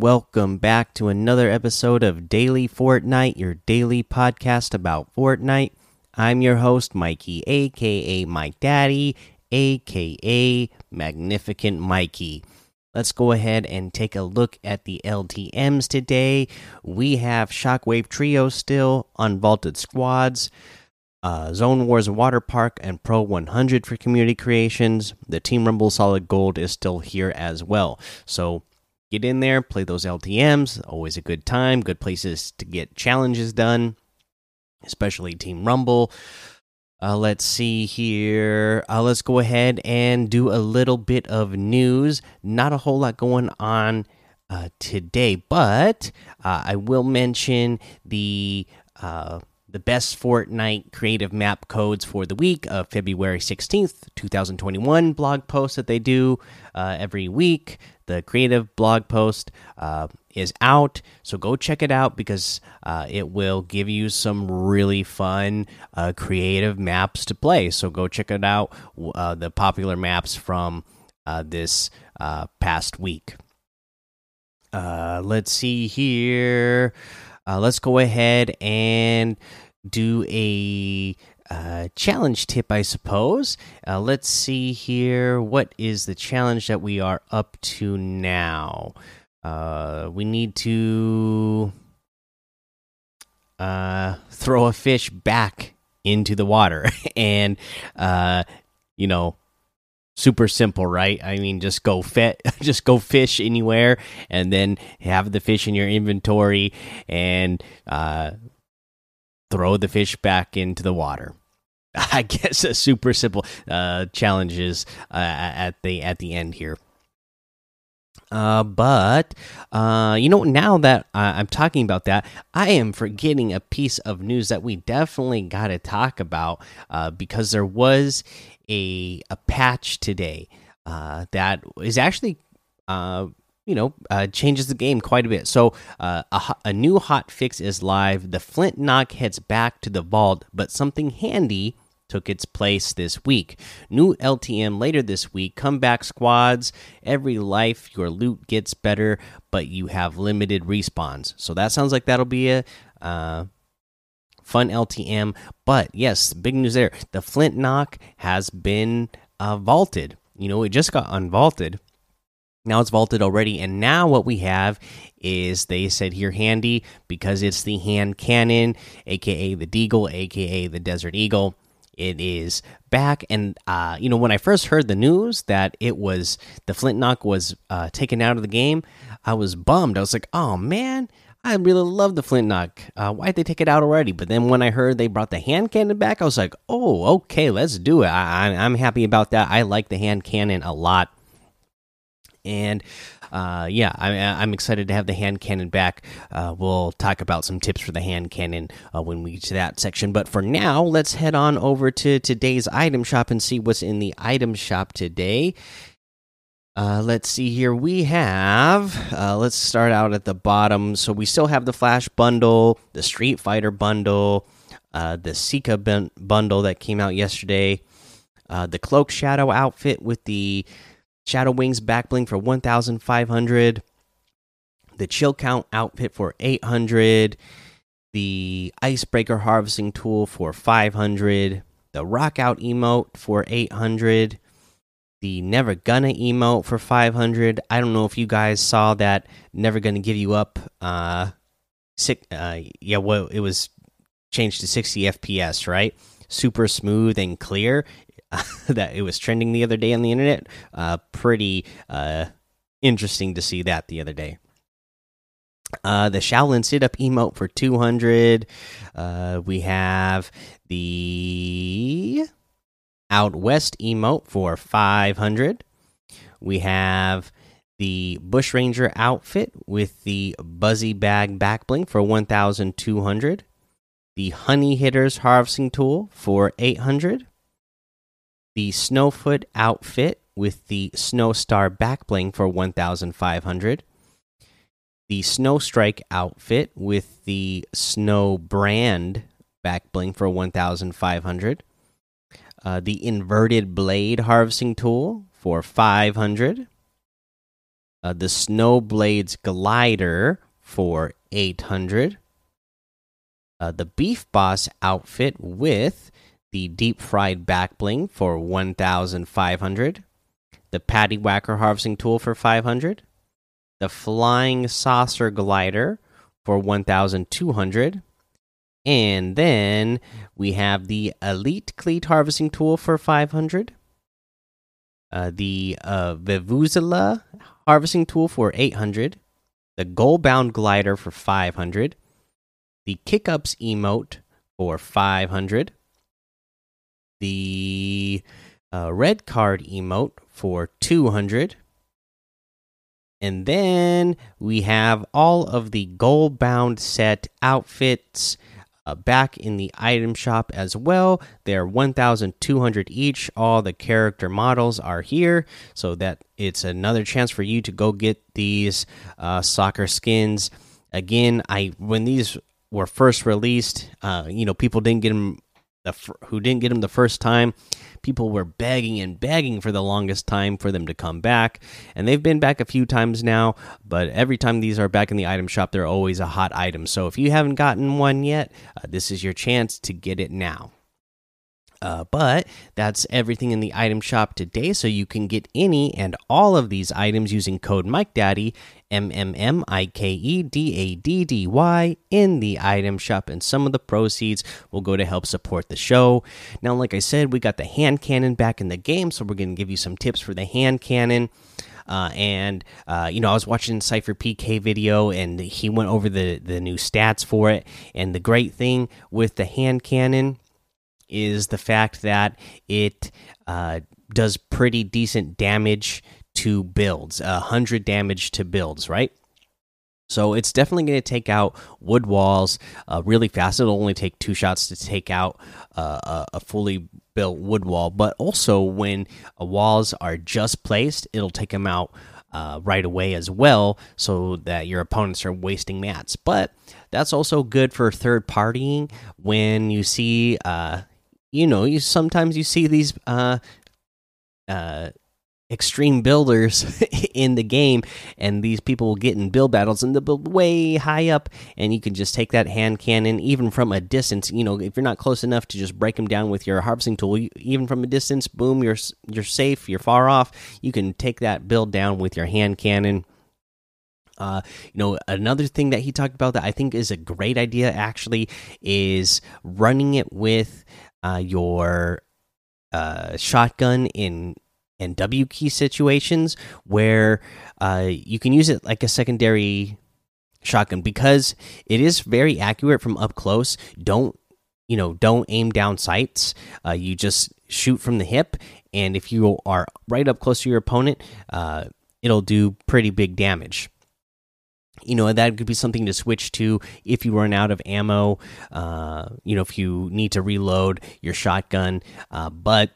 Welcome back to another episode of Daily Fortnite, your daily podcast about Fortnite. I'm your host, Mikey, aka Mike Daddy, aka Magnificent Mikey. Let's go ahead and take a look at the LTMs today. We have Shockwave Trio still, Unvaulted Squads, uh, Zone Wars Water Park, and Pro 100 for community creations. The Team Rumble Solid Gold is still here as well. So get in there, play those LTMs. Always a good time. Good places to get challenges done, especially Team Rumble. Uh, let's see here. Uh, let's go ahead and do a little bit of news. Not a whole lot going on uh, today, but uh, I will mention the uh, the best Fortnite creative map codes for the week of February 16th, 2021 blog post that they do uh, every week. The creative blog post uh, is out, so go check it out because uh, it will give you some really fun uh, creative maps to play. So go check it out, uh, the popular maps from uh, this past week. let's see here. Let's go ahead and do a uh, challenge tip, I suppose. Uh, let's see here. What is the challenge that we are up to now? Uh, we need to uh, throw a fish back into the water, and uh, you know, super simple, right? I mean, just go fit, just go fish anywhere, and then have the fish in your inventory, and uh, throw the fish back into the water. I guess a super simple uh, challenges uh, at the at the end here. Uh, but uh, you know, now that I'm talking about that, I am forgetting a piece of news that we definitely got to talk about uh, because there was a a patch today uh, that is actually uh, you know uh, changes the game quite a bit. So uh, a, a, new hot fix is live. The Flint Knock heads back to the vault, but something handy took its place this week. New LTM later this week. Comeback squads. Every life your loot gets better, but you have limited respawns. So that sounds like that'll be a uh, fun LTM. But yes, big news there. The Flint Knock has been uh, vaulted. You know, it just got unvaulted. Now it's vaulted already, and now what we have is they said here handy because it's the hand cannon, aka the Deagle, aka the Desert Eagle it is back. And uh, you know when i first heard the news that it was the flint knock was uh, taken out of the game i was bummed. I was like oh man i really love the flint knock. Uh, why'd they take it out already? But then when i heard they brought the hand cannon back i was like oh okay let's do it. I, i'm happy about that. I like the hand cannon a lot. And uh, yeah, I, am excited to have the hand cannon back. Uh, we'll talk about some tips for the hand cannon uh, when we get to that section. But for now, let's head on over to today's item shop and see what's in the item shop today. Uh, let's see here. We have, uh, let's start out at the bottom. So we still have the Flash bundle, the Street Fighter bundle, uh, the Sika bundle that came out yesterday, the Cloak Shadow outfit with the Shadow Wings back bling for 1,500. The Chill Count outfit for 800. The Icebreaker harvesting tool for 500. The Rock Out emote for 800. The Never Gonna emote for 500. I don't know if you guys saw that. Never Gonna Give You Up. Uh, six, uh, yeah, well, it was changed to 60 FPS, right? Super smooth and clear. that it was trending the other day on the internet. Uh, pretty uh, interesting to see that the other day. Uh, the Shaolin sit up emote for 200. Uh, we have the Out West emote for 500. We have the Bushranger outfit with the Buzzy Bag back bling for 1,200. The Honey Hitters harvesting tool for 800. The Snowfoot outfit with the Snow Star back bling for 1,500 the Snowstrike outfit with the Snow Brand back bling for 1,500. Uh, the Inverted Blade harvesting tool for 500. Uh, the Snow Blades glider for 800. Uh, the Beef Boss outfit with the Deep Fried back bling for 1,500. The Patty Whacker harvesting tool for 500 the Flying Saucer Glider for 1,200. And then we have the Elite Cleat Harvesting Tool for 500. Uh, the uh, Vuvuzela Harvesting Tool for 800. The Goalbound Glider for 500. The Kickups Emote for 500. The uh, Red Card Emote for 200 and then we have all of the Goalbound set outfits uh, back in the item shop as well. They're 1,200 each. All the character models are here, so that it's another chance for you to go get these uh, soccer skins. Again, I when these were first released, uh, you know, people didn't get them the who didn't get them the first time. People were begging and begging for the longest time for them to come back and they've been back a few times now but every time these are back in the item shop they're always a hot item. So if you haven't gotten one yet uh, this is your chance to get it now uh, but that's everything in the item shop today, so you can get any and all of these items using code MikeDaddy, M M M I K E D A D D Y, in the item shop, and some of the proceeds will go to help support the show. Now, like I said, we got the hand cannon back in the game, so we're going to give you some tips for the hand cannon. Uh, and uh, you know, I was watching SypherPK video, and he went over the the new stats for it. And the great thing with the hand cannon is the fact that it uh, does pretty decent damage to builds, a hundred damage to builds, right? So it's definitely going to take out wood walls uh, really fast. It'll only take two shots to take out uh, a fully built wood wall, but also when uh, walls are just placed, it'll take them out uh, right away as well, so that your opponents are wasting mats. But that's also good for third partying when you see uh, you know, you sometimes you see these uh, uh, extreme builders in the game, and these people will get in build battles and they'll build way high up, and you can just take that hand cannon even from a distance. You know, if you're not close enough to just break them down with your harvesting tool, you, even from a distance, boom, you're you're safe. You're far off. You can take that build down with your hand cannon. Uh, you know, another thing that he talked about that I think is a great idea actually is running it with uh, your uh, shotgun in and W key situations where uh, you can use it like a secondary shotgun because it is very accurate from up close. Don't you know? Don't aim down sights. Uh, you just shoot from the hip, and if you are right up close to your opponent, uh, it'll do pretty big damage you know that could be something to switch to if you run out of ammo uh, you know if you need to reload your shotgun uh, but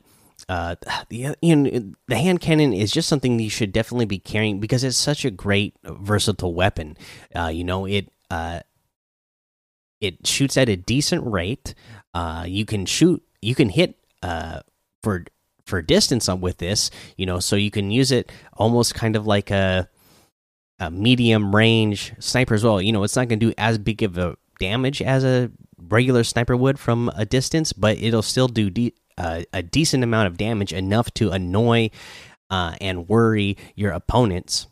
uh, the you know, the hand cannon is just something you should definitely be carrying because it's such a great versatile weapon. Uh, you know it uh, it shoots at a decent rate. Uh, you can shoot, you can hit for for distance with this. You know, so you can use it almost kind of like a a medium range sniper as well. You know, it's not going to do as big of a damage as a regular sniper would from a distance, but it'll still do de uh, a decent amount of damage, enough to annoy uh, and worry your opponents.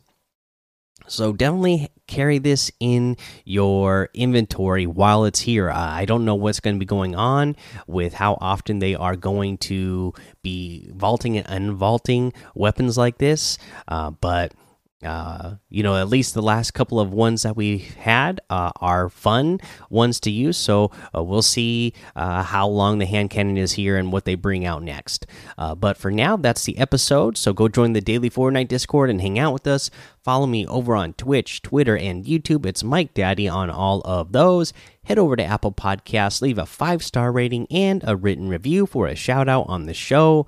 So definitely carry this in your inventory while it's here. Uh, I don't know what's going to be going on with how often they are going to be vaulting and unvaulting weapons like this, uh, but uh, you know, at least the last couple of ones that we had uh, are fun ones to use. So uh, we'll see uh, how long the hand cannon is here and what they bring out next. Uh, but for now, that's the episode. So go join the daily Fortnite Discord and hang out with us. Follow me over on Twitch, Twitter, and YouTube. It's Mike Daddy on all of those. Head over to Apple Podcasts, leave a five star rating and a written review for a shout out on the show.